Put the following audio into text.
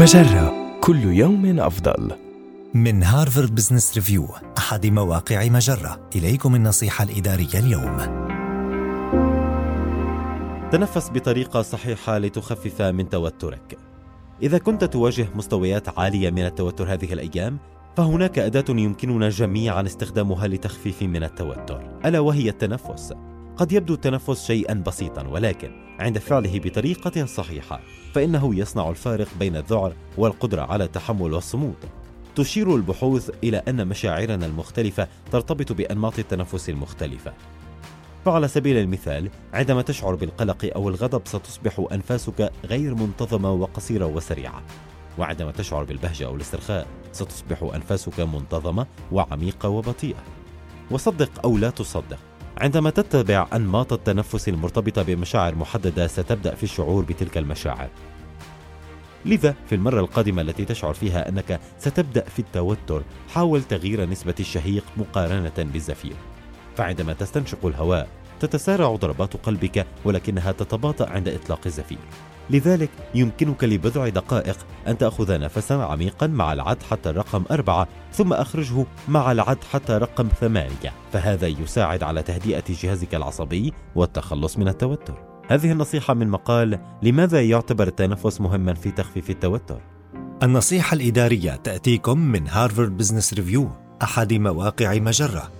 مجرة كل يوم أفضل. من هارفارد بزنس ريفيو أحد مواقع مجرة إليكم النصيحة الإدارية اليوم تنفس بطريقة صحيحة لتخفف من توترك. إذا كنت تواجه مستويات عالية من التوتر هذه الأيام، فهناك أداة يمكننا جميعا استخدامها لتخفيف من التوتر، ألا وهي التنفس. قد يبدو التنفس شيئا بسيطا ولكن عند فعله بطريقة صحيحة فإنه يصنع الفارق بين الذعر والقدرة على التحمل والصمود. تشير البحوث إلى أن مشاعرنا المختلفة ترتبط بأنماط التنفس المختلفة. فعلى سبيل المثال عندما تشعر بالقلق أو الغضب ستصبح أنفاسك غير منتظمة وقصيرة وسريعة. وعندما تشعر بالبهجة أو الاسترخاء ستصبح أنفاسك منتظمة وعميقة وبطيئة. وصدق أو لا تصدق عندما تتبع أنماط التنفس المرتبطة بمشاعر محددة ستبدأ في الشعور بتلك المشاعر. لذا في المرة القادمة التي تشعر فيها أنك ستبدأ في التوتر حاول تغيير نسبة الشهيق مقارنة بالزفير. فعندما تستنشق الهواء تتسارع ضربات قلبك ولكنها تتباطأ عند إطلاق الزفير. لذلك يمكنك لبضع دقائق أن تأخذ نفسا عميقا مع العد حتى الرقم أربعة ثم أخرجه مع العد حتى رقم ثمانية فهذا يساعد على تهدئة جهازك العصبي والتخلص من التوتر هذه النصيحة من مقال لماذا يعتبر التنفس مهما في تخفيف التوتر؟ النصيحة الإدارية تأتيكم من هارفارد بزنس ريفيو أحد مواقع مجرة